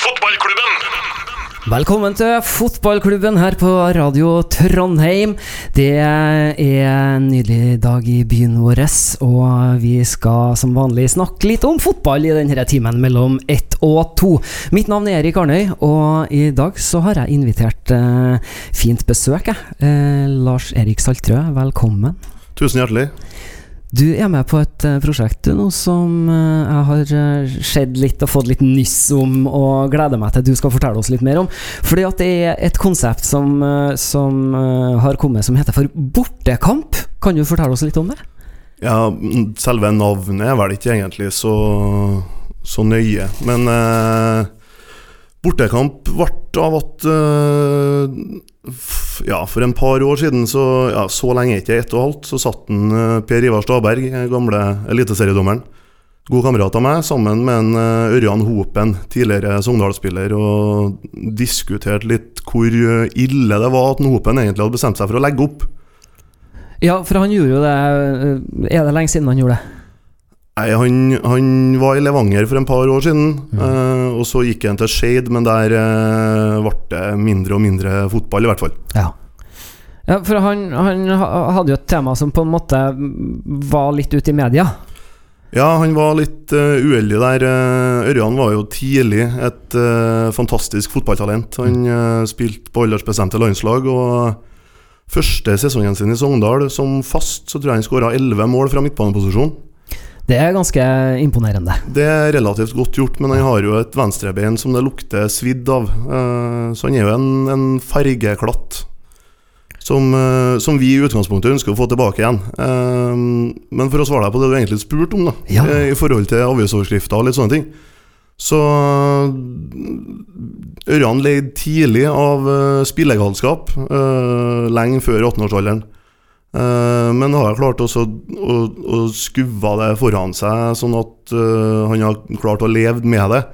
Fotballklubben! Velkommen til fotballklubben her på Radio Trondheim. Det er en nydelig dag i byen vår, og vi skal som vanlig snakke litt om fotball i denne timen mellom ett og to. Mitt navn er Erik Arnøy, og i dag så har jeg invitert eh, fint besøk, jeg. Eh, Lars Erik Saltrø, velkommen. Tusen hjertelig. Du er med på et uh, prosjekt du, nå som uh, jeg har uh, sett litt og fått litt nyss om, og gleder meg til du skal fortelle oss litt mer om. Fordi at det er et konsept som, som har kommet som heter for bortekamp. Kan du fortelle oss litt om det? Ja, selve navnet er vel ikke egentlig så, så nøye, men Bortekamp ble av at ja, for en par år siden, så, ja, så lenge ikke ett og halvt, så satt en, uh, Per Ivar Staberg, gamle eliteseriedommeren, god kamerat av meg, sammen med en Ørjan Hopen, tidligere Sogndal-spiller, og diskuterte litt hvor eh, ille det var at Hopen egentlig hadde bestemt seg for å legge opp. Ja, for han gjorde jo det Er det lenge siden han gjorde det? Nei, han, han, var i Levanger for en par år siden, mm. uh, og så gikk jeg til Shade, men der uh, ble det mindre og mindre fotball, i hvert fall. Ja. ja for han, han, hadde jo et tema som på en måte var litt ute i media. Ja, han var litt uh, uheldig der. Ørjan var jo tidlig et fantastisk fotballtalent. Han mm. spilte på aldersbestemte landslag, og første sesongen sin i Sogndal som fast, så tror jeg han skåra elleve mål fra midtbaneposisjon. Det er ganske imponerende. Det er relativt godt gjort, men han har jo et venstrebein som det lukter svidd av. Eh, så han er jo en, en fargeklatt som, eh, som, vi i utgangspunktet ønsker å få tilbake igjen. Eh, men for å svare deg på det du egentlig spurte om, da, ja. i forhold til avisoverskrifter og litt sånne ting, så Ørjan leide tidlig av spillegalskap, lenge før 18-årsalderen. Uh, men har klart også å, å skuve det foran seg, sånn at uh, han har klart å leve med det.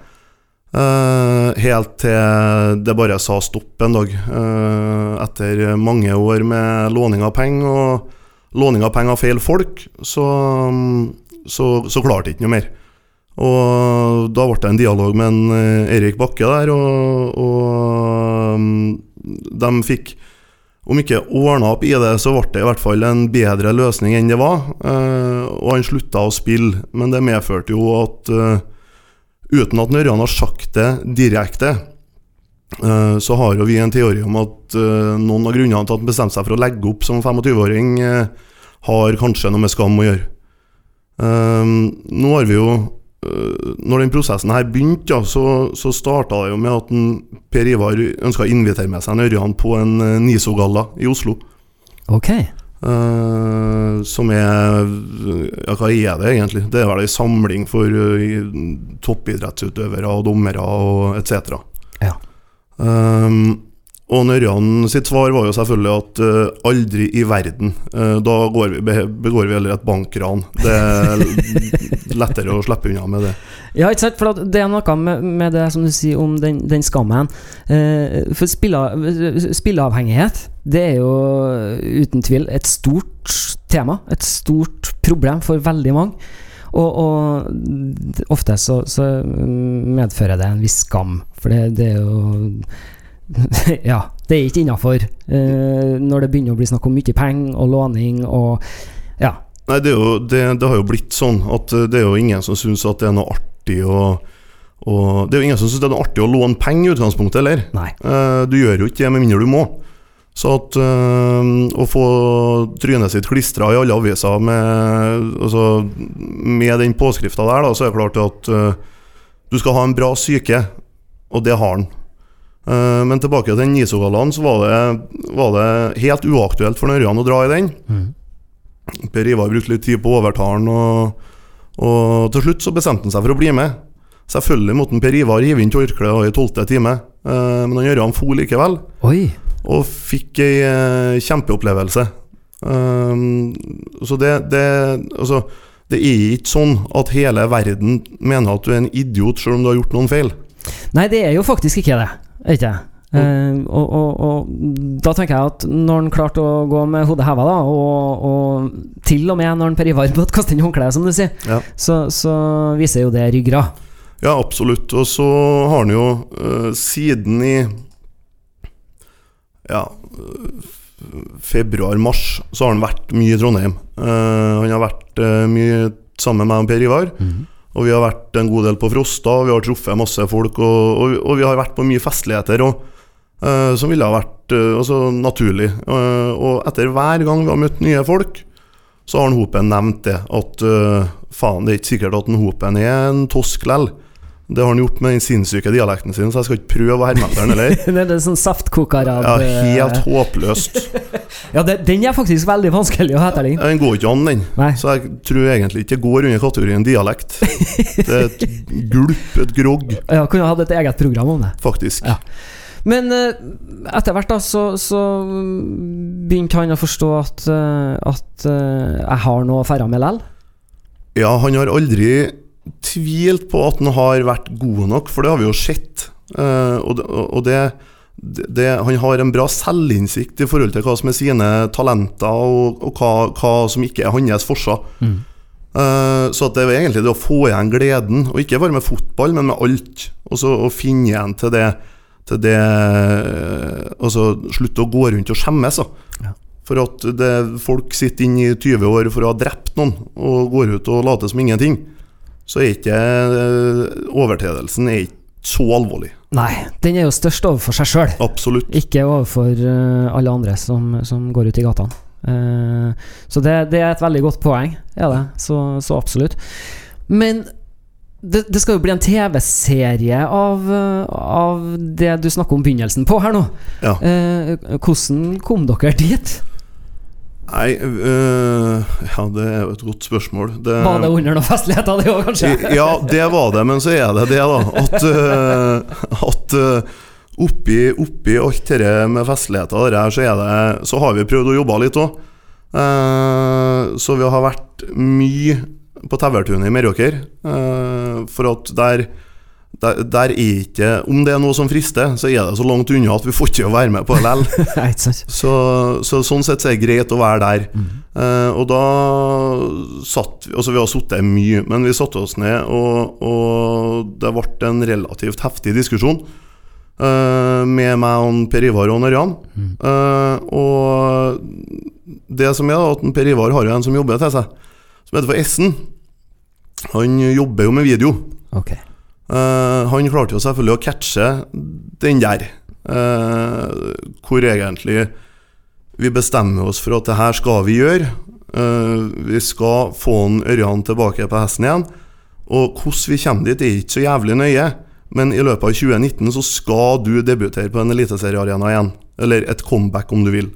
Uh, helt til det bare sa stopp en dag, etter mange år med låning av penger og låning av penger av feil folk, så, så, så klarte ikke noe mer. Og da ble det en dialog med en Erik Bakke der, og, og um, de fikk om ikke ordna opp i det, så ble det i hvert fall en bedre løsning enn det var. Uh, og han slutta å spille, men det medførte jo at uh, uten at Nørjan har sagt det direkte, uh, så har jo vi en teori om at noen av grunnene til at han bestemte seg for å legge opp som 25-åring, har kanskje noe med skam å gjøre. nå har vi jo Eh, når den prosessen her begynte, ja, så, så starta det jo med at en, Per Ivar ønska å invitere med seg en Ørjan på en uh, Niso-galla i Oslo. Ok uh, Som er Ja, hva er det egentlig? Det er vel ei samling for uh, toppidrettsutøvere og dommere og etc. Ja. Um, og Nørjan sitt svar var jo selvfølgelig at uh, aldri i verden. Uh, da vi, begår vi heller et bankran. Det er lettere å slippe unna med det. Ja, ikke sant? For det er noe med, med, det som du sier om den, den skammen. Uh, for spilleavhengighet, det er jo uten tvil et stort tema. Et stort problem for veldig mange. Og, og ofte så, så, medfører det en viss skam, for det, det er jo ja, det er ikke innafor uh, når det begynner å bli snakk om mye penger og låning og ja. Nei, det, jo, det, det, har jo blitt sånn at eh, det er jo ingen som syns at det er noe artig å og Det er jo ingen som syns det er noe artig å låne penger i utgangspunktet, heller. Uh, du gjør jo ikke det med mindre du må. Så at uh, å få trynet sitt klistra i alle aviser med, altså, med den påskrifta der, da, så er det klart at uh, du skal ha en bra syke, og det har han. Uh, men tilbake til den Nisogallaen, så var det, var det, helt uaktuelt for Ørjan å dra i den. Mm. Per Ivar brukte litt tid på å overtale han, og, og, til slutt så bestemte han seg for å bli med. Selvfølgelig måtte Per Ivar hive inn tørkleet i tolvte time, uh, men han Ørjan for likevel. Oi. Og fikk ei uh, kjempeopplevelse. så det, det Altså, det er ikke sånn at hele verden mener at du er en idiot selv om du har gjort noen feil. Nei, det er jo faktisk ikke det. Ikke Uh, og, og, og, da tenker jeg at når han klarte å gå med hodet heva, da, og, og til og med når han Per Ivar måtte kaste inn håndkleet, som du sier, ja. så, så, viser jo det ryggrad. Ja, absolutt. Og så har han jo uh, siden i ja, februar-mars så har han vært mye i Trondheim. Uh, han har vært uh, mye sammen med meg og Per Ivar. Og vi har vært en god del på Frosta, og vi har truffet masse folk. Og, og, og vi har vært på mye festligheter og, eh, som ville ha vært altså, naturlig. Eh, og etter hver gang vi har møtt nye folk, så har han Hopen nevnt det. At faen, det er ikke sikkert at en Hopen er en tosk lell. Det har han gjort med den sinnssyke dialekten sin, så jeg skal ikke prøve å herme etter den heller. det er sånn saftkoker av Ja, eh, helt håpløst. Ja, det, den er faktisk veldig vanskelig å etterligne. Den går ikke an, den. Nei. Så jeg tror egentlig ikke det går under kategorien dialekt. Det er et gulp, et grogg, Ja, kunne hatt et eget program om det. faktisk. Ja. Men eh, etter hvert da så, så begynte han å forstå at, eh, at jeg har noe færre med likevel? Ja, han har aldri tvilt på at han har vært god nok, for det har vi jo sett. Eh, og og det, det, han har en bra selvinnsikt i forhold til hva som er sine talenter, og, og hva, hva som ikke er hans forser. Eh, så at det er egentlig det å få igjen gleden, og ikke bare med fotball, men med alt. Og så å finne igjen til det, til det Altså slutte å gå rundt og skjemmes. Ja. For at det, folk sitter inne i 20 år for å ha drept noen, og går ut og later som ingenting. Så er ikke eh, overtredelsen er ikke så alvorlig. Nei, den er jo størst overfor seg sjøl, Absolutt. ikke overfor eh, alle andre som, som går ut i gatene. Eh, så det, det er et veldig godt poeng, er det. Så, så absolutt. Men det, det skal jo bli en TV-serie av, av det du snakker om begynnelsen på her nå. Ja. Hvordan kom dere dit? Nei, øh, ja, det er jo et godt spørsmål. Det, Var det under noen festligheter, det òg, kanskje? Ja, det var det, men så er det det, da. At, øh, at øh, oppi, oppi alt dette med festligheter her, så, det, så har vi prøvd å jobbe litt òg. så vi har vært mye på Tauertunet i Meråker. eh, for at der, der, der er ikke Om det er noe som frister, så er det så langt unna at vi får ikke å være med på det likevel. Så, så sånn sett så er det greit å være der. Eh, og da satt vi Altså, vi har sittet mye, men vi satte oss ned, og, og det ble en relativt heftig diskusjon. eh, med meg og Per Ivar og Ørjan. Eh, og det som er, at Per Ivar har jo en som jobber til seg, som heter for Essen. Han jobber jo med video. Ok. Eh, han klarte jo selvfølgelig å catche den der. uh, hvor egentlig vi bestemmer oss for at det her skal vi gjøre. Uh, vi skal få en Ørjan tilbake på hesten igjen. Og hvordan vi kommer dit, er ikke så jævlig nøye. Men i løpet av 2019 så skal du debutere på en eliteseriearena igjen. Eller et comeback, om du vil.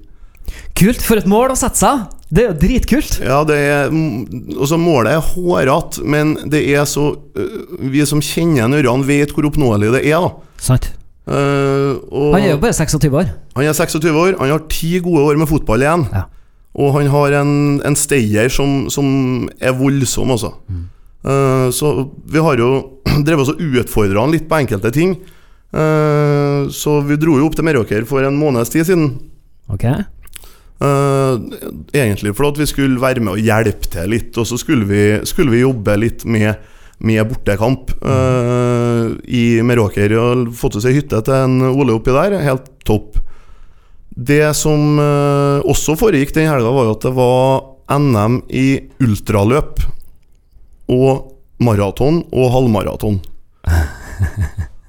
Kult! For et mål å sette seg! Det er jo dritkult! Ja, det er mm, Altså, målet er hårete, men det er så øh, Vi som kjenner en Ørjan, vet hvor oppnåelig det er, da. Sant. Uh, Han er jo bare 26 år. han er 26 år, han har ti gode år med fotball igjen. Ja. Og han har en, en stayer som, som er voldsom, altså. Eh, så vi har jo drevet oss og utfordra han litt på enkelte ting. Uh, så vi dro jo opp til Meråker for en måneds tid siden. Ok. Eh, egentlig for at vi skulle være med og hjelpe til litt, og så skulle vi, skulle vi jobbe litt med, med bortekamp eh, i Meråker. Og fått oss ei hytte til en Ole oppi der. Helt topp. Det som eh, også foregikk den helga, var jo at det var NM i ultraløp og maraton og halvmaraton.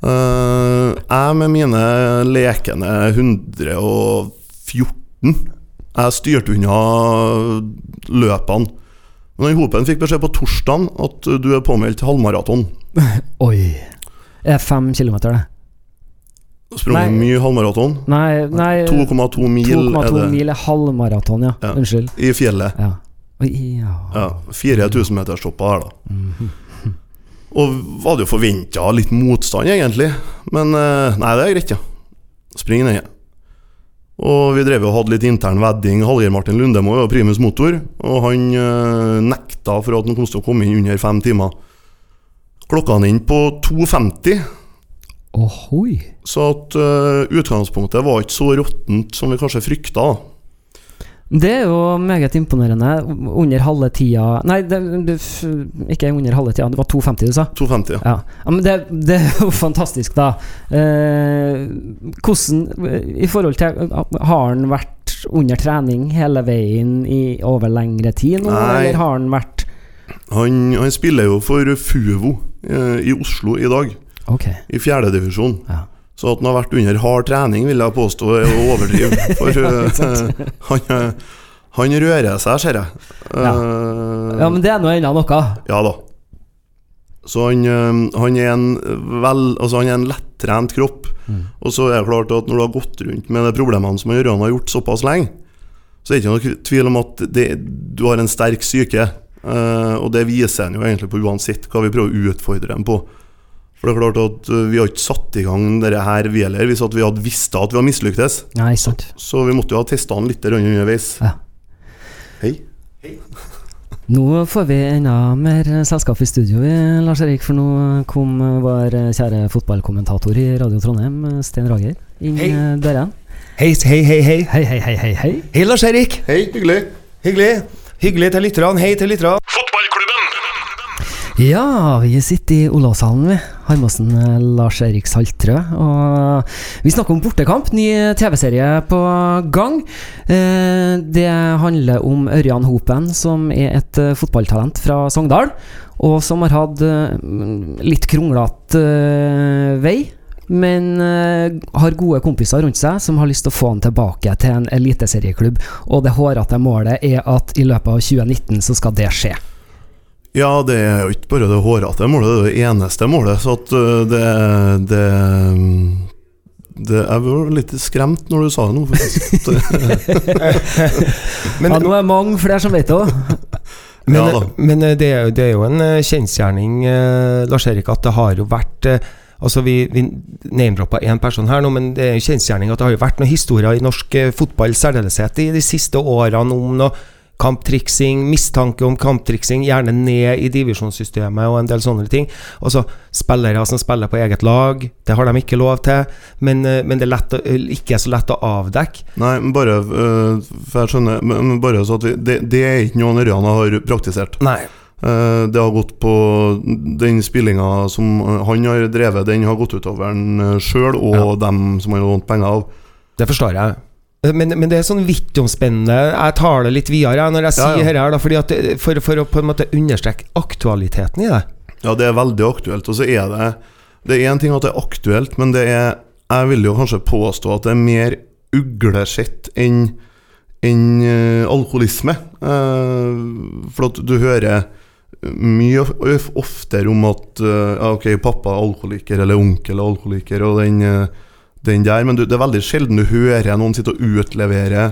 Jeg med mine lekende 114 Jeg styrte unna løpene. Men Hopen fikk beskjed på torsdag at du er påmeldt halvmaraton. Oi. Det er fem kilometer, det. Sprunget mye halvmaraton. Nei, nei 2,2 mil er 2,2 mil er halvmaraton, ja. Ja. Unnskyld. i fjellet. Ja. Ja. Ja, 4000 meterstopper her, da. Og var det jo forventa litt motstand, egentlig. Men eh, nei, det er greit, ja. Spring ned. Og vi drev og hadde litt intern vedding. Hallgeir Martin Lundemo er primus motor, og han øh, nekta for at han kom til å komme inn under fem timer. Klokka han inn på 2.50, Ohoi. så at øh, utgangspunktet var ikke så råttent som vi kanskje frykta. Det er jo meget imponerende. Under halve tida Nei, det, det, ikke under halve tida, det var 2,50 du sa? 2,50, ja. Ja, men det, det er jo fantastisk, da. Eh, hvordan I forhold til Har han vært under trening hele veien i over lengre tid nå, Nei. eller har han vært Han, han spiller jo for Fuvo eh, i Oslo i dag, Ok. i fjerdedivisjon. Ja. Så at han har vært under hard trening, vil jeg påstå er å overdrive. For eh, han, eh, han rører seg, ser jeg. Ja. Eh, ja, men det er nå ennå noe. Ja da. Så han, han er en vel, altså han er en lettrent kropp. Mm. Og så er det klart at når du har gått rundt med de problemene som Jørgen har gjort såpass lenge, så er det ikke noe tvil om at det, du har en sterk syke. Uh, og det viser han jo egentlig på uansett hva vi prøver å utfordre ham på. For det er klart at øh, vi har ikke satt i gang dette her vi heller hvis at vi hadde visst at vi hadde mislyktes. Nei, sant. Så vi måtte jo ha testa den litt underveis. Ja. Hei. Nå får vi enda mer selskap i studio, Lars Erik. For nå kom vår kjære fotballkommentator i Radio Trondheim, Sten Rager, inn Hei. eh, døren. Hei, hei, hei, hei. Hei, hei, hei, hei. hei. Hei, Lars Erik. Hei, hyggelig. Hyggelig. Hyggelig til lytterne. Hei til lytterne. Ja, vi sitter i Olavshallen, vi. Harmåsen eh, Lars Erik Saltrø. Og vi snakker om bortekamp. Ny TV-serie på gang. Eh, det handler om Ørjan Hopen, som er et eh, fotballtalent fra Sogndal. Og som har hatt eh, litt kronglete eh, vei. Men uh, har gode kompiser rundt seg som har lyst til å få han tilbake til en eliteserieklubb. Og det hårete målet er at i løpet av 2019 så skal det skje. Ja, det er jo ikke bare det hårete målet, det er det eneste målet. Så at øh, det, det, det Jeg ble litt skremt når du sa det nå, faktisk. Men, ja, nå er det mange flere som vet det òg. men, Ja men eh, det, er, jo- det er jo en eh, kjensgjerning, eh, Lars Erik, at det har jo vært eh, Altså Vi, vi name-droppa én person her nå, men det er en kjensgjerning at det har jo vært noen historier i norsk eh, fotball særdeleshet i de siste årene om noe kamptriksing, mistanke om kamptriksing, gjerne ned i divisjonssystemet og en del sånne ting. Altså spillere som spiller på eget lag, det har de ikke lov til, men, eh, men det er lett å, ikke så lett å avdekke. Nei, men bare øh, For jeg skjønner men bare så at vi, det, det er ikke noe Ørjan har praktisert. Nei. Eh, Det har gått på Den spillinga som han har drevet, den har gått utover han sjøl og dem som han har lånt penger av. Det forstår jeg. Men, men det er sånn vittomspennende Jeg tar det litt videre når jeg sier ja. her, da, fordi at det, for, for å på en måte understreke aktualiteten i det. Ja, det er veldig aktuelt. Og så er det Det er én ting at det er aktuelt, men det er Jeg vil jo kanskje påstå at det er mer uglesett enn enn eh, alkoholisme. Eh, for at du hører mye of- of- oftere om at eh, ja, ok, pappa er alkoholiker, eller onkel er alkoholiker, og den, eh, den der, men du, det er veldig sjelden du hører noen sitte og utlevere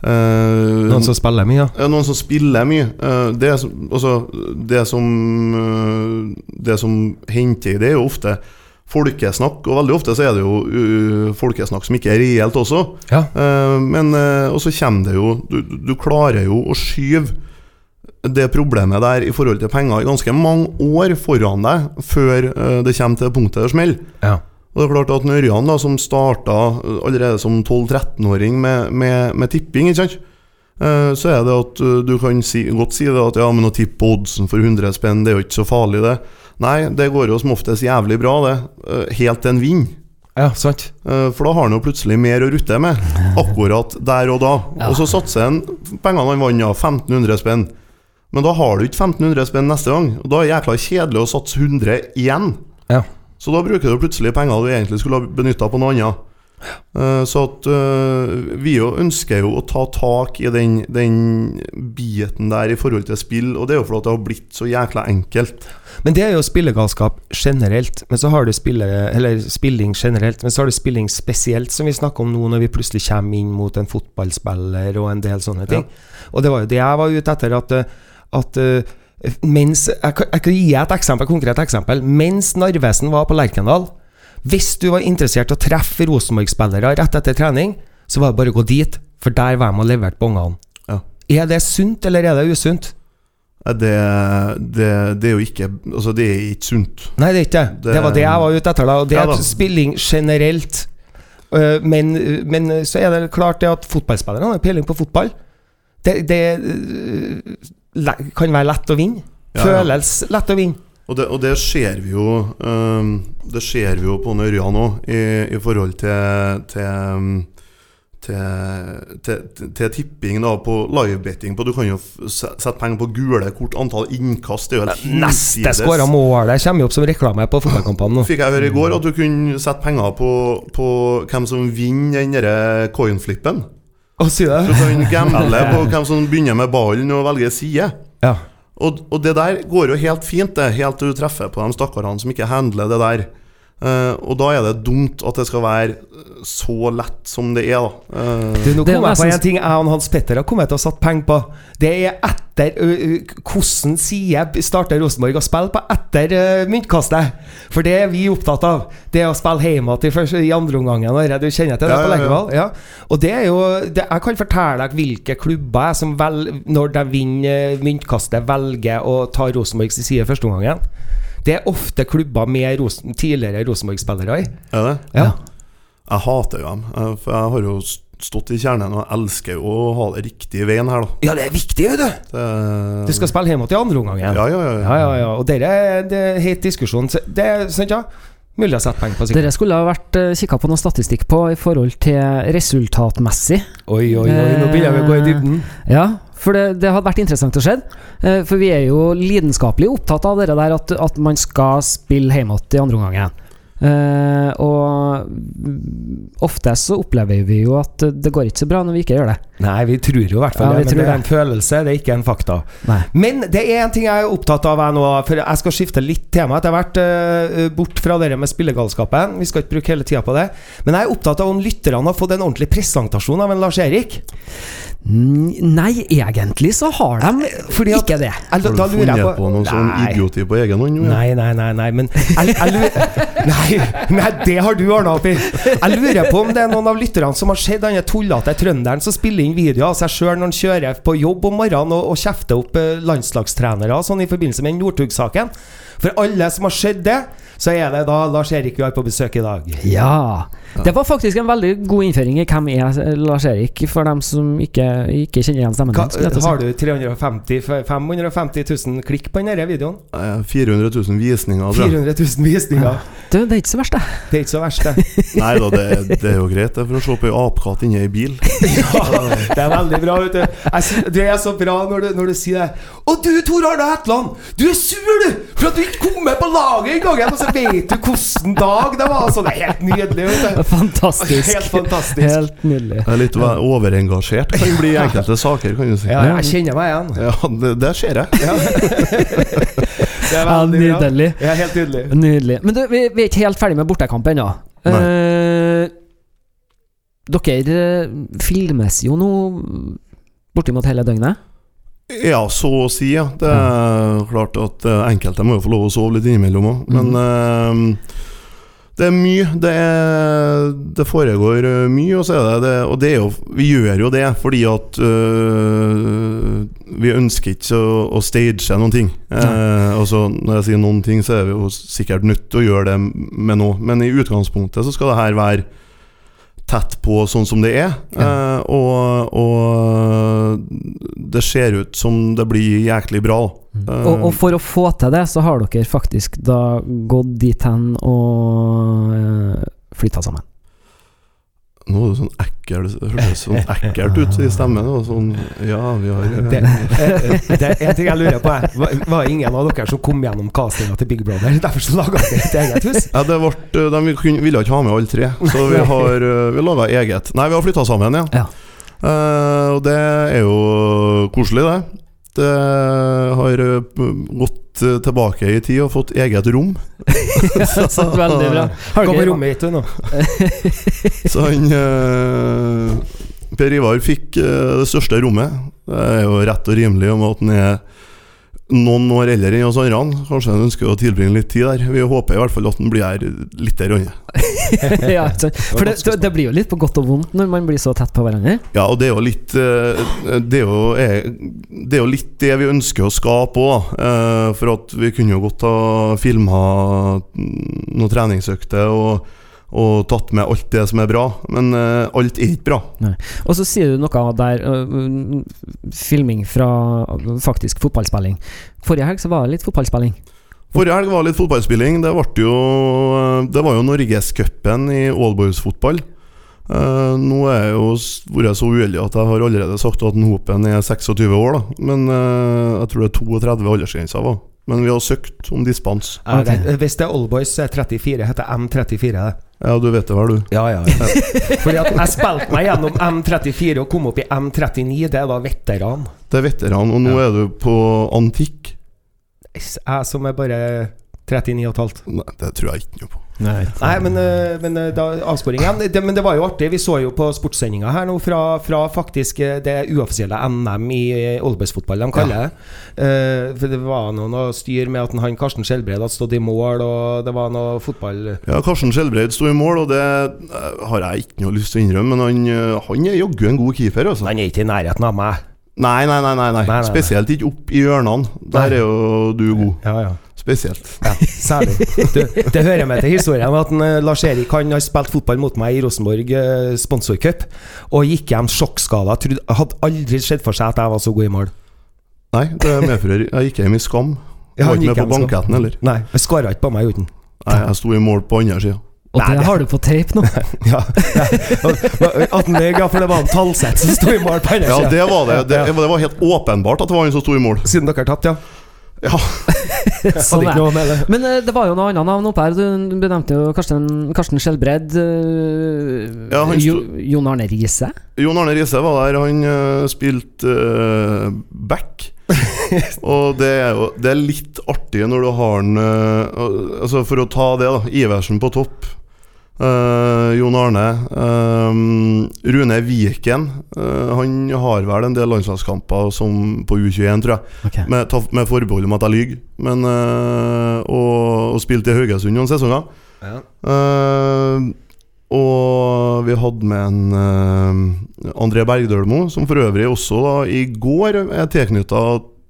Uh, Noen som spiller mye. ja, noen som spiller mye. Uh, Det, altså, det som uh, Det som henter i det, er jo ofte folkesnakk, og veldig ofte så er det jo folkesnakk som ikke er reelt også. Ja. Men Og så kommer det jo du, du klarer jo å skyve det problemet der i forhold til penger i ganske mange år foran deg, før det kommer til punktet det smeller. Ja. Og det er klart at når Ørjan, da, som starta allerede som 12-13-åring med, med, med tipping, ikke sant? Eh, så er det at eh, du kan si, godt si det at ja, men å tippe oddsen for 100 spenn, det er jo ikke så farlig, det. Nei, det går jo som oftest jævlig bra, det. eh, Helt til en vinner. ja, sant. For da har han jo plutselig mer å rutte med, akkurat der og da. Og så satser han pengene han vant, ja, 1500 spenn. Men da har du ikke 1500 spenn neste gang, og da er det jækla kjedelig å satse 100 igjen. Ja. Så da bruker du plutselig penger du egentlig skulle ha benytta på noe annet. Eh, Så at eh, vi jo ønsker jo å ta tak i den, den biten der i forhold til spill, og det er jo fordi det har blitt så jækla enkelt. Men det er jo spillegalskap generelt. Men så har du spille, eller spilling generelt, men så har du spilling spesielt, som vi snakker om nå, når vi plutselig kommer inn mot en fotballspiller og en del sånne ting. Og det var jo det jeg var ute etter, at, eh, at mens Jeg kan jeg kan gi et eksempel, konkret eksempel. Mens Narvesen var på Lerkendal, hvis du var interessert i å treffe Rosenborg-spillere rett etter trening, så var det bare å gå dit, for der var de og leverte bongene. Ja. Er det sunt, eller er det usunt? Det, det, det er jo ikke Altså, det er ikke sunt. Nei, det er ikke det. Det- var det jeg var ute etter. da Og Det er spilling generelt. Øh, Men, men så er det klart det at fotballspillerne har peiling på fotball. Det, det øh, kan være lett å vinne. Ja, ja. Føles lett å vinne. Og det, og det ser vi jo um, Det ser vi jo på Ørja nå, i, i forhold til til, um, til, til, til, tipping da, på livebetting. Du kan jo sette penger på gule kort. Antall innkast det er jo Neste skåra målet kommer jo opp som reklame på fotballkampene nå. Fikk jeg høre i går at du kunne sette penger på, på hvem som vinner den coinflippen. Å, du det? kan gamble på hvem som begynner med ballen og velger side. Ja. Og, og det der går jo helt fint, det, helt til du treffer på de stakkarene som ikke handler det der. Eh, og da er det dumt at det skal være så lett som det er, da. Uh, Du, nå Det er kom jeg på en ting jeg og Hans Petter har kommet til å satt penger på. Det er etter ø, Hvordan side starter Rosenborg å spille på etter myntkastet? For det er vi opptatt av. Det er å spille hjemme til første, i andre omgangen. Du kjenner til det Ja, på ja, ja. Ja. Og det er jo det, Jeg kan fortelle deg hvilke klubber jeg som vel, når de vinner myntkastet, velger å ta Rosenborgs side første omgangen. Det er ofte klubber med Ros tidligere Rosenborg-spillere i. er det? Ja. Jeg hater jo dem, eh, for jeg har jo stått i kjernen og elsker jo å ha det riktige veien her, da. ja, det er viktig, vet du! Det, Du skal spille hjemme til andre omgangen. Ja, ja, ja. Ja, ja, ja. Og dere er det er helt diskusjon. Det er sant, ja. Mulig å sette penger på sikkert. Dere skulle ha vært uh, kikka på noe statistikk på i forhold til resultatmessig. Oi, oi, oi, nå begynner vi å gå i dybden. Ja, for det, det hadde vært interessant å se. Eh, for vi er jo lidenskapelig opptatt av det der at, at man skal spille hjemme i andre omgangen. Uh, og ofte så opplever vi jo at det går ikke så bra når vi ikke gjør det. Nei, vi tror jo i hvert fall Ja, det, men det er en følelse, det er ikke en fakta. Nei. Men det er en ting jeg er opptatt av jeg nå, for jeg skal skifte litt tema. Jeg har vært eh, bort fra det med spillegalskapen. Vi skal ikke bruke hele tida på det. Men jeg er opptatt av om lytterne har fått en ordentlig presentasjon av en Lars-Erik. Mm, Nei, egentlig så har de Fordi at- ikke det. Har du funnet på noe sånn idioti på egen hånd? Nei, nei, nei, nei, men jeg, jeg lurer, nei, nei, det har du ordna opp i! Jeg lurer på om det er noen av lytterne som har sett denne tullete trønderen som spiller inn videoer av seg sjøl når han kjører på jobb om morgenen og, og kjefter opp eh, landslagstrenere sånn i forbindelse med Northug-saken. For alle som har sett det, så er det da Lars Erik vi har på besøk i dag. Ja. Det var faktisk en veldig god innføring i hvem er Lars Erik, for dem som ikke, ikke kjenner igjen stemmen hans. har du 350 550 000 klikk på denne videoen? Eh, 400 000 visninger. tror 400 000 visninger. Du, det er ikke så verst, det. Det er ikke så verst, det. Nei da, det, det er jo greit det, for å se på ei apekatt inni ei bil. Ja, det er veldig bra. Vet du. Jeg det er så bra når du, når du sier det. Og du, Tor Arne Hetland! Du er sur, du! For at du ikke kom med på laget en gang! Og så vet du hvordan dag det var! Så det er helt nydelig. vet du. Fantastisk. Helt fantastisk. Helt nydelig. Jeg er litt overengasjert kan bli i enkelte saker, kan du si. Ja, jeg kjenner meg igjen. Ja, det, det ser jeg. Ja. Det er Ja, bra. nydelig. Ja, helt nydelig. Nydelig. Men du, vi, vi er ikke helt ferdig med bortekamp ennå. Eh, dere eh, filmes jo nå bortimot hele døgnet. Ja, så å si, ja. Det er klart at eh, enkelte må jo få lov å sove litt innimellom òg. Men eh, det er mye. Det, er, det foregår eh, mye, og det det Og det er jo, vi gjør jo det fordi at øh, vi ønsker ikke å, å stage noen ting. Eh, altså, når jeg sier noen ting, så er vi jo sikkert nødt til å gjøre det med noe. Men i utgangspunktet så skal det her være tett på sånn som det er. Eh, og, og det ser ut som det blir jæklig bra. Eh, Og, og for å få til det, så har dere faktisk da gått dit hen og uh, flytta sammen. Nå er du sånn ekkel hørtes sånn ekkelt ut i stemmen. Og sånn, ja, vi har eh, Det, eh, det er en ting jeg lurer på. Var, var ingen av dere som kom gjennom castinga til Big Brother? Derfor så laga dere et eget hus? ja, det ble, De ville ikke ha med alle tre, så vi har eh, Vi laga eget. Nei, vi har flytta sammen, ja. Ja. Uh, og det er jo koselig, det. Det har eh, gått eh, tilbake i tid og fått eget rom. så veldig bra. Har dere- rommet ditt nå. Så han eh, Per Ivar fikk eh, det største rommet. Det er jo rett og rimelig om at han er noen år eldre enn oss andre. Kanskje han ønsker å tilbringe litt tid der. Vi håper i hvert fall at han blir her litt der andre. ja. For det, det, blir jo litt på godt og vondt når man blir så tett på hverandre. Ja, og det er jo litt eh, Det er jo, det er jo litt det vi ønsker å skape òg. For at vi kunne jo godt ha filma noen treningsøkter og, og tatt med alt det som er bra. Men uh, alt er ikke bra. Og så sier du noe der mm, Filming fra faktisk fotballspilling. Forrige helg så var det litt fotballspilling. Forrige helg var det litt fotballspilling. Det, jo, eh, det var jo Norgescupen i allboys-fotball. Eh, nå er jeg jo vært så uheldig at jeg har allerede sagt at en Hopen er 26 år, da. Men uh, jeg tror det er 32 aldersgrensa. Men vi har søkt om dispens. Okay. Hvis det er Oldboys, så er 34. Heter M34, det. Ja, du vet det vel, du. Ja, ja. Fordi at jeg spilte meg gjennom M34 og kom opp i M39. Det er da veteran. Det er veteran, og nå Ja. er du på antikk. Jeg som er bare 39,5. Nei, det tror jeg ikke noe på. Nei. Nei, men, øh, men øh, da avsporing igjen. Det, men det var jo artig. Vi så jo på sportssendinga her nå fra, fra faktisk øh, det uoffisielle NM i oldboysfotball, de kaller det. Uh, for det var noe, noe styr med at han Karsten Skjelbred hadde stått i mål, og det var noe fotball... Ja, Karsten Skjelbreid sto i mål, og det eh, har jeg ikke noe lyst til å innrømme, men han, eh, han er jaggu en god keeper, altså. Han er ikke i nærheten av meg. Nei, nei, nei, nei. Nei, nei, nei. Spesielt ikke opp i hjørnene. Der er jo du god. Ja, ja. Spesielt. Ja, særlig. Det, det hører med til historien at en, eh, Lars Erik han har spilt fotball mot meg i Rosenborg eh, sponsorcup, og gikk hjem sjokkskada. Hadde aldri sett for seg at jeg var så god i mål. Nei, det medfører Jeg gikk hjem i skam. Jeg var ikke med på banketten heller. Nei, jeg skåra ikke på meg uten. Nei, jeg sto i mål på andre sida. Og Nei, det har du på tape nå. Ja, ja. At han løy, ja, for det var en Talseth som sto i mål på andre Ja, siden. det var det. Det, det var helt åpenbart at det var han som sto i mål. Siden dere tapte, ja. Ja, Sånn er noe med det. Men uh, det var jo noe annet navn oppe her. Du benevnte jo Karsten, Karsten Skjelbred. Uh, Ja, jo, Jon Arne Riise. Jon Arne Riise var der. Han uh, spilte uh, back. Og det er jo Det er litt artig når du har han Altså For å ta det, da. Iversen på topp. Eh, Jon Arne. Uh, Rune Viken. Uh, han har vel en del landslagskamper som på U21, tror jeg. Med, med forbehold om at jeg lyver. Men eh, og, og spilte i Haugesund noen sesonger. Ja. Eh, og vi hadde med en André Bergdølmo, som for øvrig også da, i går er tilknytta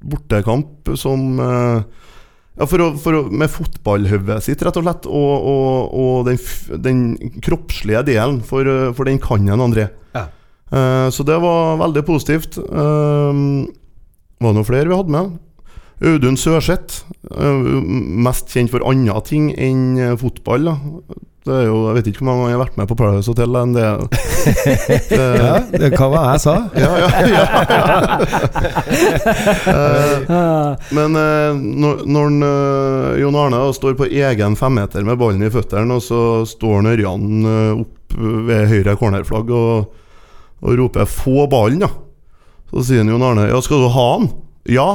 bortekamp som ja, for å, for å, Med fotballhodet sitt, rett og slett, og, og, og den, den kroppslige delen, for, for den kan en André. Ja. Uh, så det var veldig positivt. Uh, var det noen flere vi hadde med? Audun Sørseth, uh, mest kjent for andre ting enn fotball. Da. Det er jo, jeg vet ikke hvor mange ganger jeg har vært med på Paradise Hotel. Men det, det, Ja, det, hva var det jeg sa? ja, ja, ja. Eh, Ah, men eh, når, når eh, Jon Arne står på egen femmeter med ballen i føttene, og så står han Ørjan eh, opp ved høyre cornerflagg og, og roper 'få ballen', da. Så sier Jon Arne 'ja, skal du ha den?' 'Ja'.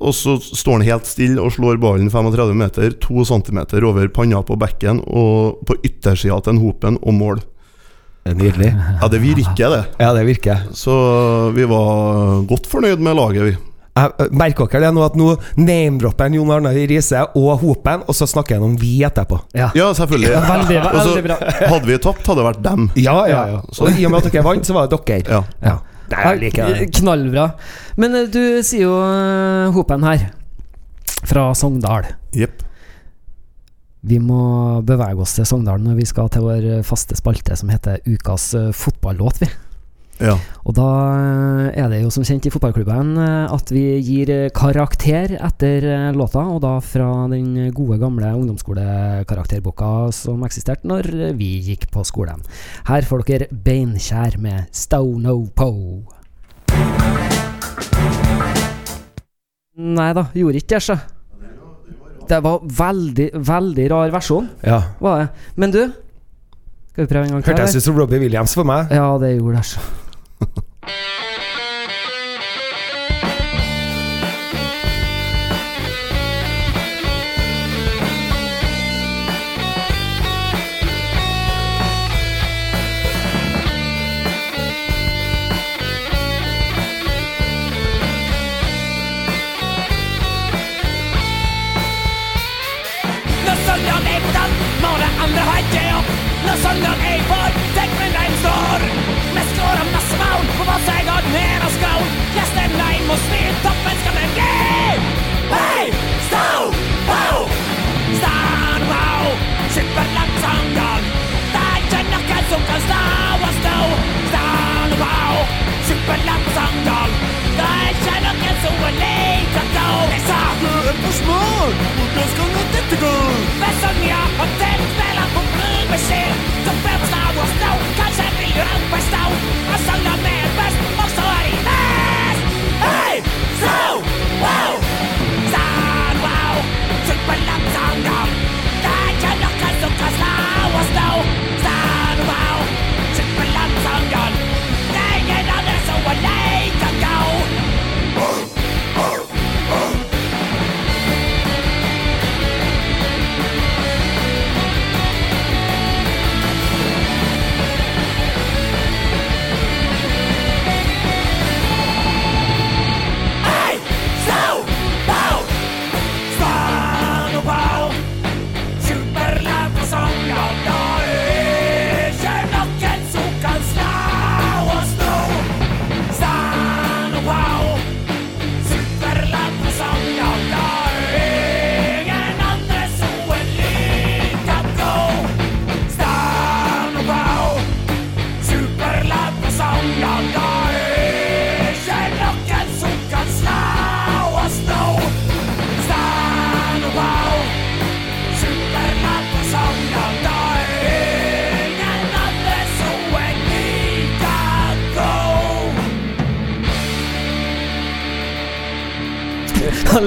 Og så står han helt stille og slår ballen 35 meter, 2 cm over panna på bekken og på yttersida til en hopen og mål. Det er Nydelig. Ja, det virker, det. Ja, det virker. Så vi var godt fornøyd med laget, vi. Jeg, øh, merker dere det nå at nå name-dropper Jon Arne Riise og Hopen, og så snakker han om vi etterpå. ja. Ja, selvfølgelig. Veldig, Og så veldig bra. hadde vi tapt, hadde det vært dem. Ja, ja, ja. Så- Og i og med at dere vant, så var det dere. Ja. Ja. Nei, jeg liker det. Knallbra. Men eh, du sier jo eh, Hopen her, fra Sogndal. Jepp. Vi må bevege oss til Sogndal når vi skal til vår faste spalte som heter Ukas eh, fotballåt, vi. Ja. Og da eh, er det jo som kjent i fotballklubben eh, at vi gir eh, karakter etter låta, og da fra den gode gamle ungdomsskolekarakterboka som eksisterte når vi gikk på skolen. Her får dere Beinkjær med Stono Po. Nei da, gjorde ikke det, sjø. Det var veldig, veldig rar versjon, Ja. var det. Men du, skal vi prøve en gang til? Hørtes ut som Robbie Williams for meg. Ja, det gjorde det, sjø.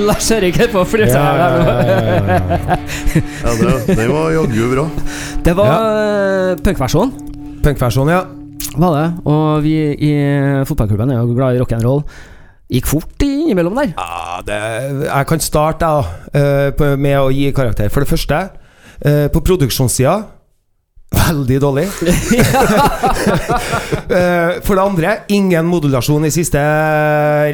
Lars Erik er på seg her nå. Ja, det, det var jaggu bra. Det var ja. punkversjon, Punkversjon, ja. var det. Og vi i fotballklubben er jo glad i rock'n'roll. Gikk fort innimellom der. Ja, det, jeg kan starte da, eh, med å gi karakter. For det første, eh, på produksjonssida veldig dårlig. Eh, For det andre, ingen modulasjon i siste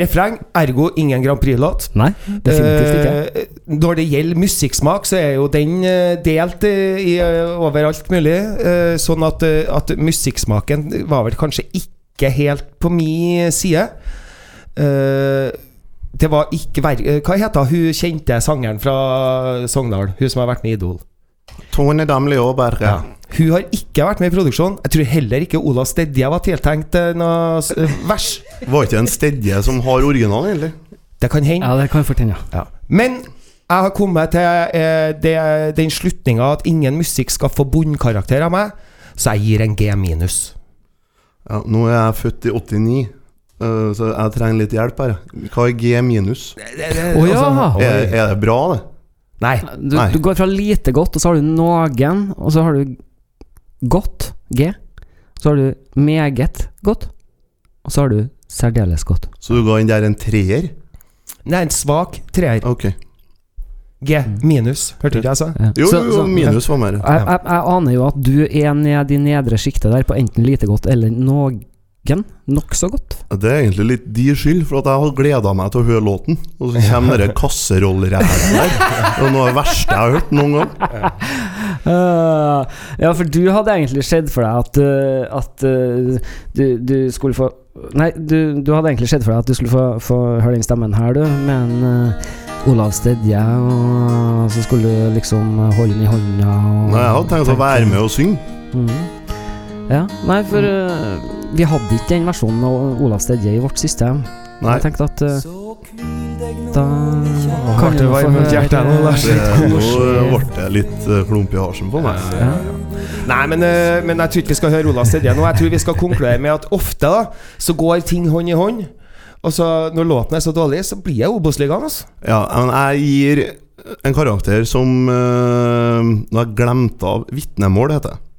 refreng, ergo ingen Grand Prix-låt. Nei, definitivt ikke. Eh, Når det gjelder musikksmak, så er jo den eh, delt eh, i, eh, overalt mulig. eh, Sånn at, eh, at musikksmaken var vel kanskje ikke helt på min side. Eh, Det var ikke eh, Hva heter hun kjente sangeren fra Sogndal? Hun som har vært med i Idol. Tone Damli Aaberg. Ja. Hun har ikke vært med i produksjonen. Jeg tror heller ikke Olav Stedje var tiltenkt eh, noe eh, vers. Var ikke en Stedje som har originalen, egentlig? Det kan hende. Ja, det kan fort ja. Ja. Men jeg har kommet til eh, det, den slutninga at ingen musikk skal få bunnkarakter av meg, så jeg gir en G minus. Ja, nå er jeg født i 89, øh, så jeg trenger litt hjelp her. Hva er G minus? Oh, ja. Er, er det bra, det? Nei. Du, Nei. du går fra lite godt, og så har du noen, og så har du godt, G. Så har du meget godt, og så har du særdeles godt. Så du ga den der en treer? Nei, en svak treer. Okay. G minus. Hørte ikke jeg sa? Ja. Jo, jo, jo, minus var mer. Jeg, jeg, jeg aner jo at du er ned i nedre sjiktet der på enten lite godt eller noen nokså godt. Det er egentlig litt de skyld, for at jeg har gleda meg til å høre låten. Og så kommer det kasserollræret der. Det er noe av det verste jeg har hørt noen gang. Uh, ja, for du hadde egentlig sett for deg at, uh, at uh, du, du skulle få Nei, du, du hadde egentlig sett for deg at du skulle få, få høre den stemmen her, du, med en uh, Olav Stedje, og så skulle du liksom holde den i hånda Nei, jeg hadde tenkt å være med og synge. Mhm. Ja, nei, for uh, vi hadde ikke den versjonen av Olav Stedje i vårt system. Nei, Jeg tenkte at uh, da kan det du få høre nå, Lars? nå ble det litt klump i halsen på meg. ja. Nei, men, eh, men jeg tror ikke vi skal høre Olav Stedje nå. Jeg tror vi skal konkludere med at ofte da så går ting hånd i hånd. Og så når låten er så dårlig, så blir jeg Obos-ligaen, altså. Ja, men jeg gir en karakter som øh, Nå har jeg glemt av vitnemål, heter det.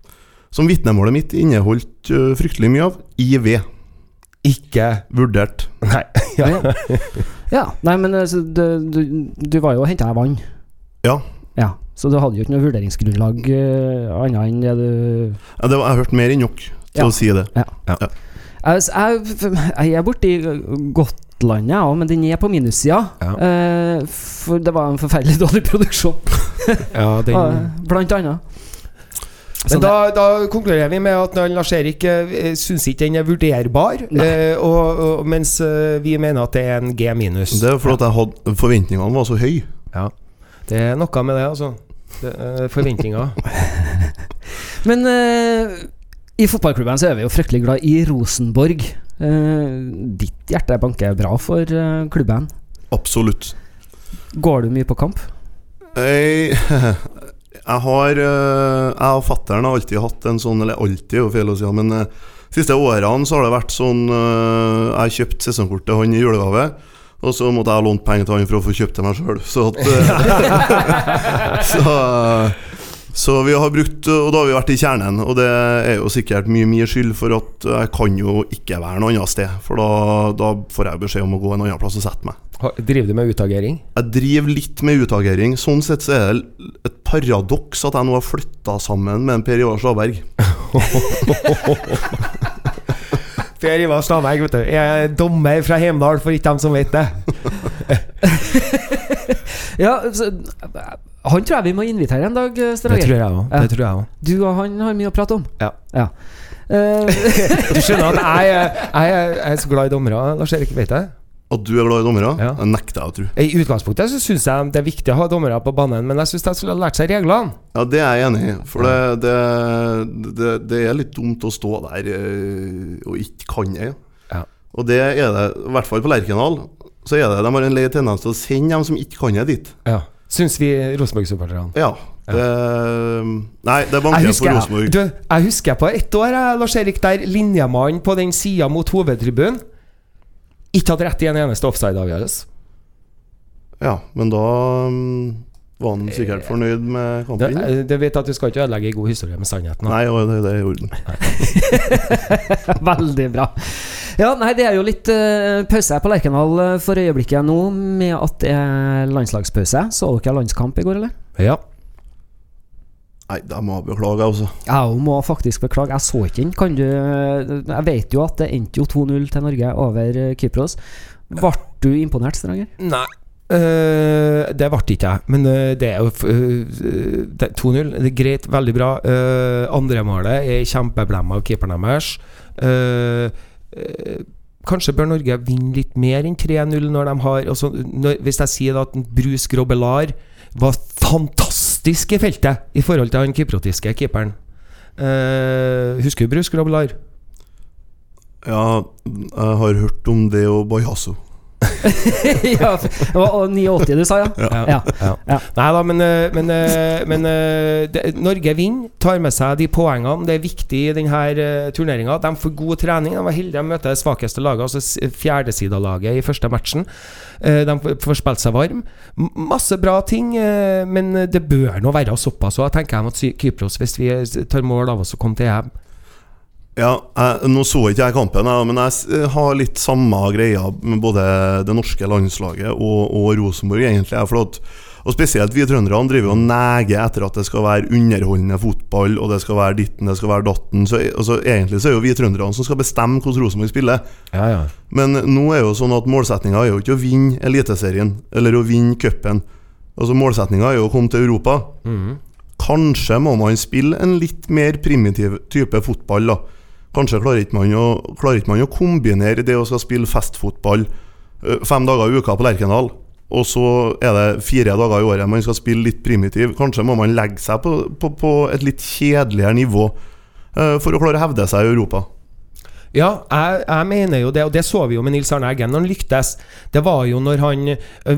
Som vitnemålet mitt inneholdt uh, fryktelig mye av IV. Ikke Vurdert. Nei. Ja. ja. Nei, men altså, du, du, du var jo og henta vann. Ja. Ja, Så du hadde jo ikke noe vurderingsgrunnlag uh, annet enn det du Ja, det var, jeg hørte mer enn nok til Ja. å si det. Jeg, jeg, jeg er borti godt Landet, ja, men den er på minussida. Ja. Eh, for det var en forferdelig dårlig produksjon, ja, den eh, blant annet. Men da, da konkluderer vi med at Lars Erik uh, syns ikke den er vurderbar, eh, og, og, mens eh, vi mener at det er en G minus. Det er fordi jeg hadde forventningene var så høye. Ja. Det er noe med det, altså. Det, eh, forventninger. Men eh, i fotballklubben så er vi jo fryktelig glad i Rosenborg. Eh, ditt hjerte banker bra for eh, klubben. Absolutt. Går du mye på kamp? Jeg, jeg har øh, Jeg og fatter'n har alltid hatt en sånn Eller alltid jo feil å si, men de siste årene så har det vært sånn øh, Jeg har kjøpt sesongkort til han i julegave. Og så måtte jeg låne penger til han for å få kjøpt til meg sjøl. Så, så, så vi har brukt Og da har vi vært i kjernen. Og det er jo sikkert mye min skyld, for at jeg kan jo ikke være noe annet sted. For da, da får jeg beskjed om å gå en annen plass og sette meg. Driver du med utagering? Jeg driver litt med utagering. Sånn sett så er det et paradoks at jeg nå har flytta sammen med en Per Ivar Slaberg. Per Ivar Slaberg, vet du. Jeg er dommer fra Heimdal, for ikke dem som vet det. Ja, så, han tror jeg vi må invitere en dag, eh, Det tror jeg òg. Ja. Det tror jeg også. Du og han har mye å prate om. Ja. Eh, Du skjønner at jeg, jeg, er- jeg er så glad i dommere, Lars Erik, vet jeg. At du er glad i dommere, Ja. nekter jeg å tro. I utgangspunktet så syns jeg det er viktig å ha dommere på banen, men jeg syns de skulle ha lært seg reglene. Ja, det er jeg enig i. For det, det, det, det er litt dumt å stå der eh, og ikke kan det. Ja. Og det er det, i hvert fall på Lerkendal. Så er det, De har en lei tendens til å sende dem som ikke kan det, dit. Ja. Syns vi Rosenborg-supporterne. Ja. Det, nei, det Jeg banker husker, for Rosenborg. du, jeg husker på ett år, Lars Erik, der linjemannen på den sida mot hovedtribunen ikke hatt rett i en eneste offside-avgjørelse. Ja, men da mm, var han sikkert fornøyd med kampen. Du det vet at du skal ikke ødelegge en god historie med sannheten. da. Nei, og det, det gjorde han. Veldig bra. Ja, nei, det er jo litt uh, pause på Lerkendal eh, for øyeblikket nå, med at det er landslagspause. Så dere landskamp i går, eller? Ja. Nei, da må jeg beklage, altså. Jeg må faktisk beklage, jeg så ikke den. Kan du Jeg vet jo at det endte jo 2-0 til Norge over eh, Kypros. Ble du imponert, Stranger? Nei. Uh, det ble ikke jeg, men uh, det er jo eh, 2-0. Det er greit, veldig bra. Uh, Andremålet er kjempeblemma av keeperen deres. Kanskje bør Norge vinne litt mer enn 3-0 når de har altså, når, Hvis jeg sier da at Bruce Grobelar var fantastisk i feltet i forhold til han kyprotiske keeperen. Eh, husker du Bruce Grobelar? Ja, jeg har hørt om det og Bajasso. ja, det var 89 du sa, ja? Ja. Ja. Nei da, men, eh, men, eh, men eh, det, Norge vinner, tar med seg de poengene. Det er viktig i denne turneringa. De får god trening. De var heldige å møte det svakeste laget, altså fjerdesidalaget i første matchen. Eh, de får- spilt seg varm. Masse bra ting, men det bør nå være såpass òg, tenker jeg, mot Kypros, hvis vi tar mål av oss å komme til EM. Ja, jeg, Nå så ikke jeg kampen, jeg, men jeg har litt samme greia med både det norske landslaget og, og Rosenborg, egentlig. jeg, For at, og Spesielt vi trønderne driver og neger etter at det skal være underholdende fotball, og det skal være ditten, det skal være datten. Så altså, Egentlig så er jo vi trønderne som skal bestemme hvordan Rosenborg spiller. Ja, ja. Men nå er jo sånn at målsettinga er jo ikke å vinne Eliteserien eller å vinne cupen. Altså Målsettinga er jo å komme til Europa. Mm. Kanskje må man spille en litt mer primitiv type fotball. da Kanskje klarer ikke man å, klarer ikke man å kombinere det å skal spille festfotball fem dager i uka på Lerkendal, og så er det fire dager i året man skal spille litt primitiv. Kanskje må man legge seg på, på, på et litt kjedeligere nivå for å klare å hevde seg i Europa. Ja, jeg, jeg mener jo det, og det så vi jo med Nils Arne Eggen han lyktes. Det var jo når han ø,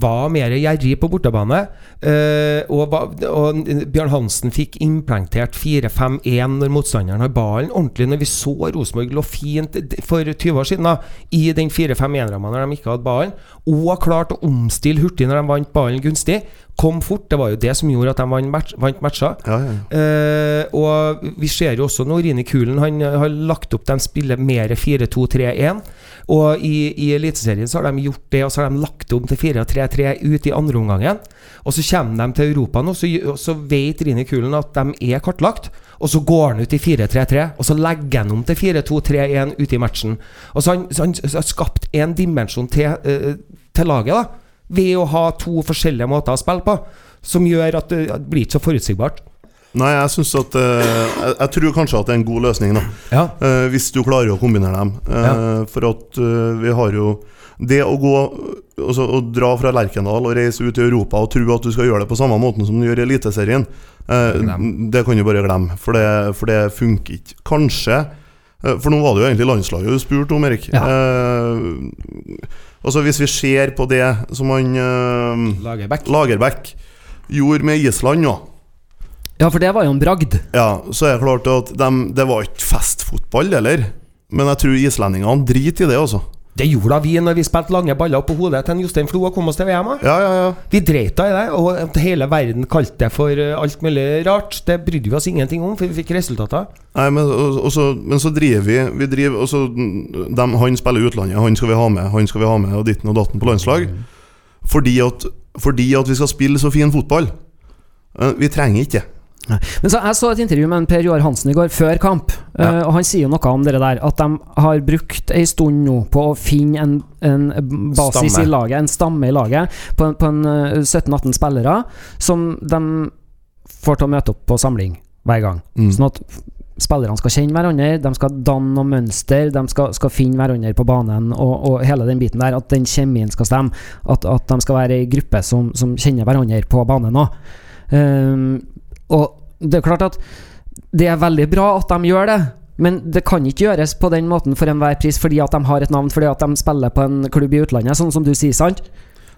var mer gjerrig på bortebane, øh, og, og Bjørn Hansen fikk implantert 4-5-1 når motstanderen har ballen ordentlig. Når vi så Rosenborg lå fint for 20 år siden da, i den 4-5-1-ramma når de ikke hadde ballen, og klarte å omstille hurtig når de vant ballen gunstig, kom fort. Det var jo det som gjorde at de vant, match, vant matcher. Ja, ja. Eh, og vi ser jo også nå Rini Kulen Han har lagt opp De spiller mer 4-2-3-1 Og i, i Eliteserien så har de gjort det Og så har de lagt om til 4-3-3 Ut i andre omgangen Og så kommer de til Europa nå Så, så vet Rini Kulen at de er kartlagt Og så går han ut i 4-3-3 Og så legger han om til 4-2-3-1 Ut i matchen Og så har han, så han, så har skapt en dimensjon til, eh, til laget da Ved å ha to forskjellige måter å spille på Som gjør at det blir ikke så forutsigbart Nei, jeg synes at uh, jeg, jeg tror kanskje at det er en god løsning, da. Ja Uh, hvis du klarer å kombinere dem. Eh, For at vi har jo Det å gå altså, Å dra fra Lerkendal og reise ut i Europa og tro at du skal gjøre det på samme måten som du gjør i Eliteserien, det kan du bare glemme. For det, for det funker ikke. Kanskje For nå var det jo egentlig landslaget du spurte om, Erik. Ja. Eh, altså Hvis vi ser på det som han eh, Lagerbäck. Lagerbäck gjorde med Island nå Ja, for det var jo en bragd. ja, så er det klart at de, det var ikke festfotball heller. Men jeg tror islendingene driter i det, altså. Det gjorde da vi når vi spilte lange baller på hodet til en Jostein Flo og kom oss til VM. Ja, ja, ja. Vi dreit da i det, og hele verden kalte det for eh, alt mulig rart. Det brydde vi oss ingenting om, for vi fikk resultater. Nei, men, og, og så, men så driver vi Vi driver og så, dem, Han spiller i utlandet, han skal vi ha med, han skal vi ha med, og ditten og datten på landslag. Fordi at, fordi at vi skal spille så fin fotball. Eh, Vi trenger ikke. Men så, Jeg så et intervju med en Per Joar Hansen i går, før kamp. Ja. eh, og Han sier jo noe om det der at de har brukt ei stund nå på å finne en, en basis Stamme. i laget, en stamme i laget, på, på en eh, 17-18 spillere som de får til å møte opp på samling hver gang. Mm. Sånn at spillerne skal kjenne hverandre, de skal danne noe mønster, de skal, skal finne hverandre på banen, og, og hele den biten der. At den kjemien skal stemme. At, at de skal være ei gruppe som, som kjenner hverandre på banen òg. og det er klart at det er veldig bra at de gjør det. Men det kan ikke gjøres på den måten for enhver pris fordi at de har et navn, fordi at de spiller på en klubb i utlandet, sånn som du sier, sant?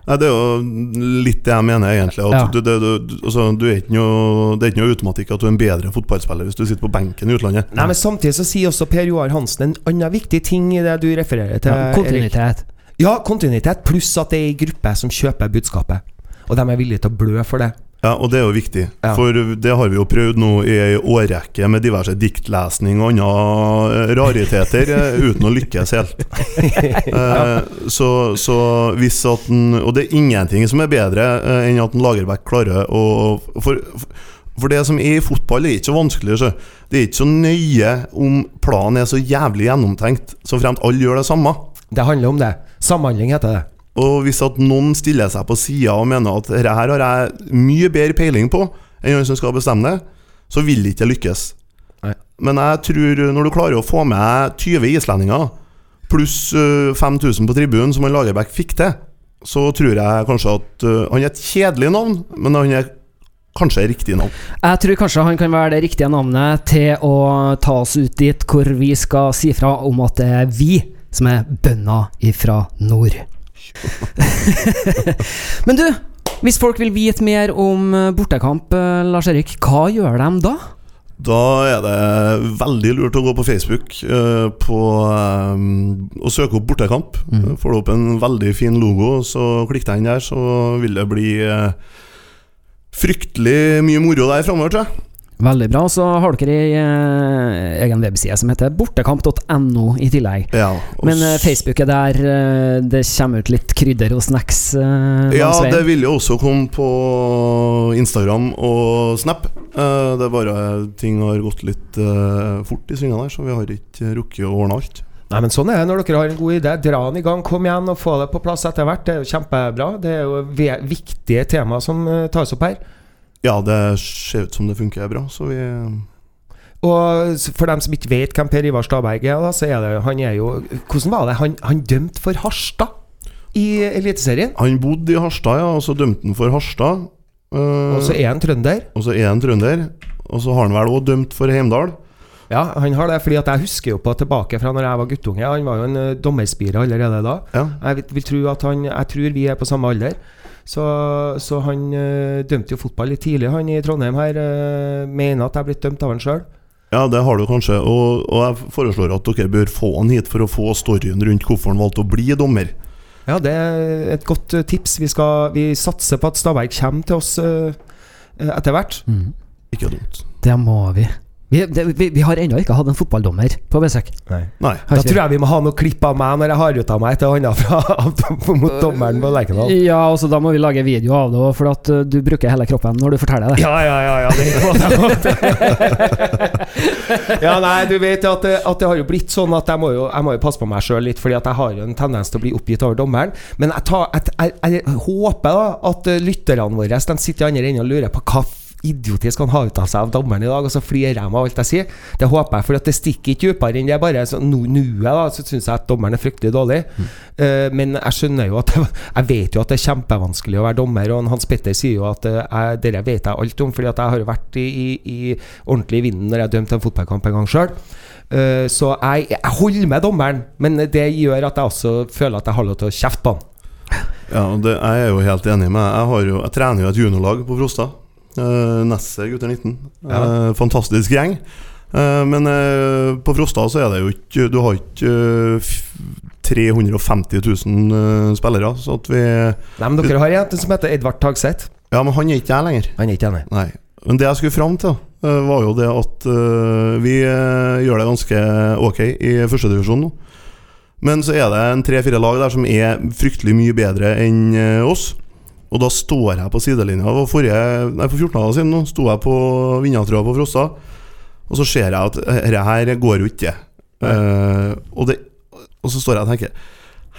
Nei, Det er jo litt det jeg mener, egentlig. At Ja. du, det, du, altså, du er ikke noe, det er ikke noe automatikk at du er en bedre fotballspiller hvis du sitter på benken i utlandet. Nei, men Samtidig så sier også Per Joar Hansen en annen viktig ting i det du refererer til. Ja, Erik. kontinuitet. Ja, kontinuitet, pluss at det er ei gruppe som kjøper budskapet. Og de er villige til å blø for det. Ja, og det er jo viktig. Ja. For det har vi jo prøvd nå i ei årrekke med diverse diktlesning og andre rariteter, eh, uten å lykkes helt. Eh, så, så hvis at en Og det er ingenting som er bedre eh, enn at en Lagerbäck klarer å for, for det som er i fotball, er ikke så vanskelig. Så. Det er ikke så nøye om planen er så jævlig gjennomtenkt, så fremt alle gjør det samme. Det handler om det. Samhandling heter det. Og hvis at noen stiller seg på sida og mener at dette her har jeg mye bedre peiling på enn han som skal bestemme det, så vil det ikke lykkes. Nei. Men jeg tror når du klarer å få med 20 islendinger pluss øh, 5000 på tribunen, som han Lagerbäck fikk til, så tror jeg kanskje at øh, Han er et kjedelig navn, men han er kanskje riktig navn. Jeg tror kanskje han kan være det riktige navnet til å ta oss ut dit hvor vi skal si fra om at det er vi som er bønder ifra nord. Men du, hvis folk vil vite mer om eh, bortekamp, eh, Lars Erik, hva gjør de da? Da er det veldig lurt å gå på Facebook øh, på, og søke opp bortekamp. Mm. Får du opp en veldig fin logo, så klikk deg inn der, så vil det bli fryktelig mye moro der framover, tror jeg. Veldig bra. Så har dere ei eh, egen webside som heter bortekamp.no i tillegg. Ja, Men eh, Facebook er der eh, det kommer ut litt krydder og snacks eh, Ja, det vil jo også komme på Instagram og Snap. Eh, Det er bare ting har gått litt eh, fort i svingene der, så vi har ikke rukket å ordne alt. Nei, men Sånn er det når dere har en god idé. Dra den i gang, kom igjen og få det på plass etter hvert. Det er jo kjempebra. Det er jo viktige tema som tas opp her. Ja, det ser ut som det funker bra, så vi Og for dem som ikke vet hvem Per Ivar Staberg er, da, så er det han er jo Hvordan var det? Han, han dømte for Harstad i Eliteserien. Han bodde i Harstad, ja, og så dømte han for Harstad. Uh, Og så er han trønder. og så er han trønder. Og så har han vel òg dømt for Heimdal. Ja, han har det, fordi at jeg husker jo på tilbake fra når jeg var guttunge. Han var jo en uh, dommerspire allerede da. Ja. Jeg vil, vil tro at han Jeg tror vi er på samme alder. Så, så han eh, dømte jo fotball litt tidlig, han i Trondheim her. eh, mener at jeg er blitt dømt av han sjøl. ja, det har du kanskje. Og, og jeg foreslår at dere bør få han hit for å få storyen rundt hvorfor han valgte å bli dommer. Ja, det er et godt eh, tips. Vi, skal, vi satser på at Stabæk kommer til oss eh, etter hvert. Mm. Ikke dumt. Det må vi. Vi, det, vi, vi har ennå ikke hatt en fotballdommer på besøk. Nei. Nei. Da ikke tror jeg vi må ha noe klipp av meg når jeg har ut av meg et eller annet fra, mot dommeren på Lerkendal. Ja, og så da må vi lage video av det òg, for at uh, du bruker hele kroppen når du forteller det. Ja, ja, ja, ja det Ja, nei, du vet at, at det har jo blitt sånn at jeg må jo, jeg må jo passe på meg sjøl litt, Fordi at jeg har jo en tendens til å bli oppgitt over dommeren. Men jeg, tar, jeg, jeg, jeg håper da at eh, lytterne våre De sitter i andre enden og lurer på hva idiotisk han har ut av seg av dommeren i dag, og så flirer jeg meg av alt jeg sier. Det håper jeg, for at det stikker ikke dypere enn det. er Bare så nuet, da, så syns jeg at dommeren er fryktelig dårlig. Eh, men jeg skjønner jo at Jeg vet jo at det er kjempevanskelig å være dommer, og Hans Petter sier jo at uh, jeg, dere vet jeg alt om, fordi at jeg har vært i, i, i ordentlig i vinden når jeg dømte en fotballkamp en gang sjøl. så jeg, jeg holder med dommeren, men det gjør at jeg også føler at jeg har lov til å kjefte på han. Ja, det, jeg er jo helt enig med Jeg, jeg trener jo et juniorlag på Frosta. Uh, Nesset gutter 19. Ja. Uh, fantastisk gjeng. Uh, men på Frosta så er det jo ikke Du har ikke eh, 350 000 eh, spillere, så at vi Nei, men dere har en som heter Edvard Tagseth. Ja, men han er ikke her lenger. Han er ikke enig. Nei. Men det jeg skulle fram til, var jo det at vi gjør det ganske ok i førstedivisjon nå. Men så er det en tre-fire lag der som er fryktelig mye bedre enn oss. Og da står jeg på sidelinja. Forrige, nei, For 14 dager siden nå sto jeg på vinnertrøya på Frosta, og så ser jeg at dette her går jo ikke. Uh, og, det, og så står jeg og tenker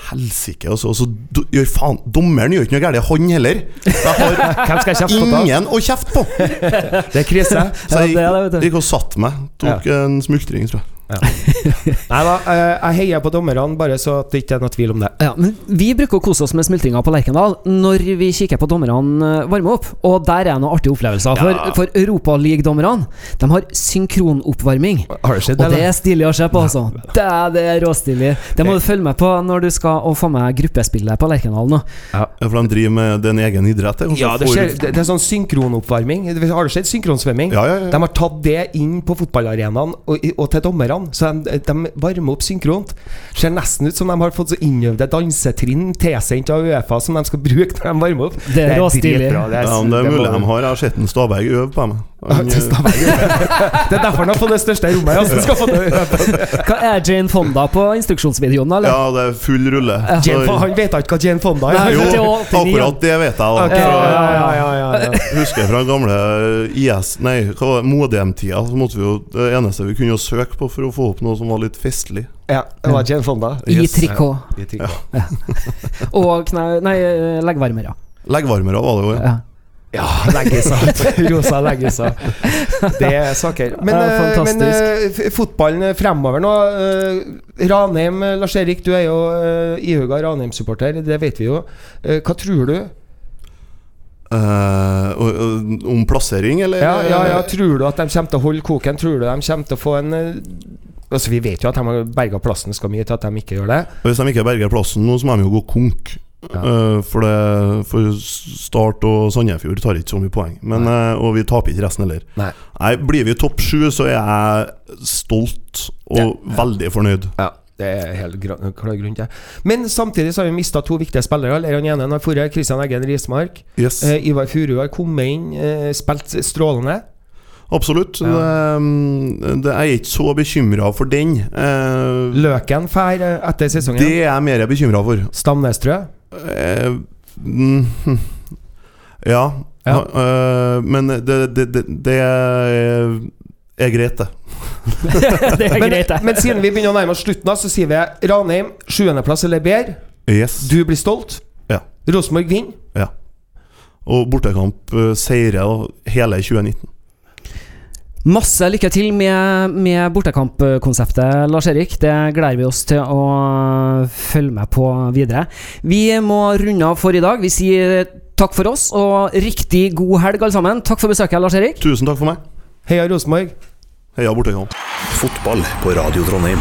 Helsike, altså. så, og så do, gjør faen Dommeren gjør ikke noe galt, han heller. Jeg har ingen å kjefte på! Det er krise. Så jeg Ja, det det, gikk, og satte meg. Tok en smultring, tror jeg. Nei da, eh, jeg heier på dommerne, bare så at det ikke er noe tvil om det. Ja, men Vi bruker å kose oss med smultringer på Lerkendal når vi kikker på dommerne eh, varme opp. Og der er noen artige opplevelser. For, Ja. for Europaliga-dommerne De har synkronoppvarming. Har det sett Og det det? er stilig å se på, altså. Det er, det er råstilig. Det må du følge med på når du skal få med gruppespillet på Lerkendal nå. Ja, For de driver med det er egen idrett? det. Ja, det, skjer, det, det er sånn synkronoppvarming. Har du sett synkronsvømming? ja, ja, ja. De har tatt det inn på fotballarenaen og, og til dommerne. Spillerne. Så de, de varmer opp synkront. Ser nesten ut som de har fått så innøvde dansetrinn tilsendt av Uefa som de skal bruke når de varmer opp. Det er dritbra. Det er, Ja, det er mulig de har. Jeg har sett en Stabæk øve på meg. Ja, Han, det. Det er derfor han har fått det største rommet. Altså. så skal få det. Hva Er Jane Fonda på instruksjonsvideoen, eller? ja, det er full rulle. Jane, han vet ikke hva Jane Fonda Nei, er. jo, det var 89. akkurat det vet jeg. da Okay. Ja, ja, ja, ja, ja. Husker jeg fra gamle IS Nei, hva var det, Modem-tida. Så måtte vi jo Det eneste vi kunne jo søke på for å få opp noe som var litt festlig. ja, det var Jane Fonda. I trikot. I trikot. Og. Nei, leggvarmere. Leggvarmere var det jo. Ja. Ja. Leggiser. Rosa leggiser. Det er saker. Men, Ja, eh, men fantastisk. eh, fotballen fremover nå eh, Ranheim, eh, Lars Erik, du er jo uh, ihuga Ranheim-supporter, det vet vi jo. Hva tror du? Eh, og om plassering, eller? Ja, ja, ja, Tror du at de kommer til å holde koken? Tror du de kommer til å få en Altså Vi vet jo at de har berga plassen skal mye til at de ikke gjør det. Hvis de ikke berger plassen nå, så må de jo gå konk. Ja. Eh, for, det, for Start og Sandefjord tar ikke så mye poeng. Men, eh, og vi taper ikke resten heller. Nei. Nei, Blir vi topp sju, så er jeg stolt og veldig fornøyd. Ja, det er helt klar grunn til. Men samtidig så har vi mista to viktige spillere. Han ene har forrige, Christian Eggen Rismark. Yes, Eh, Ivar Furu har kommet inn, eh, spilt strålende. Absolutt. Ja. Det, det, jeg er ikke så bekymra for den. Eh, Løken fær eh, etter sesongen. det er jeg mer bekymra for. Stamnes, tror jeg. Eh, mm, hm. ja. Ja. eh, men det, det, det, det er, er greit, det. det er greit, det. men siden vi begynner å nærme oss slutten, så sier vi Ranheim sjuendeplass eller bedre. Yes. Du blir stolt. Ja. Rosenborg vinner. Og bortekamp uh, seirer hele 2019. Masse lykke til med, med bortekampkonseptet, Lars Erik. Det gleder vi oss til å følge med på videre. Vi må runde av for i dag. Vi sier takk for oss, og riktig god helg, alle sammen. Takk for besøket, Lars Erik. Tusen takk for meg. Heia Rosenborg. Heia bortekamp. Fotball på Radio Trondheim.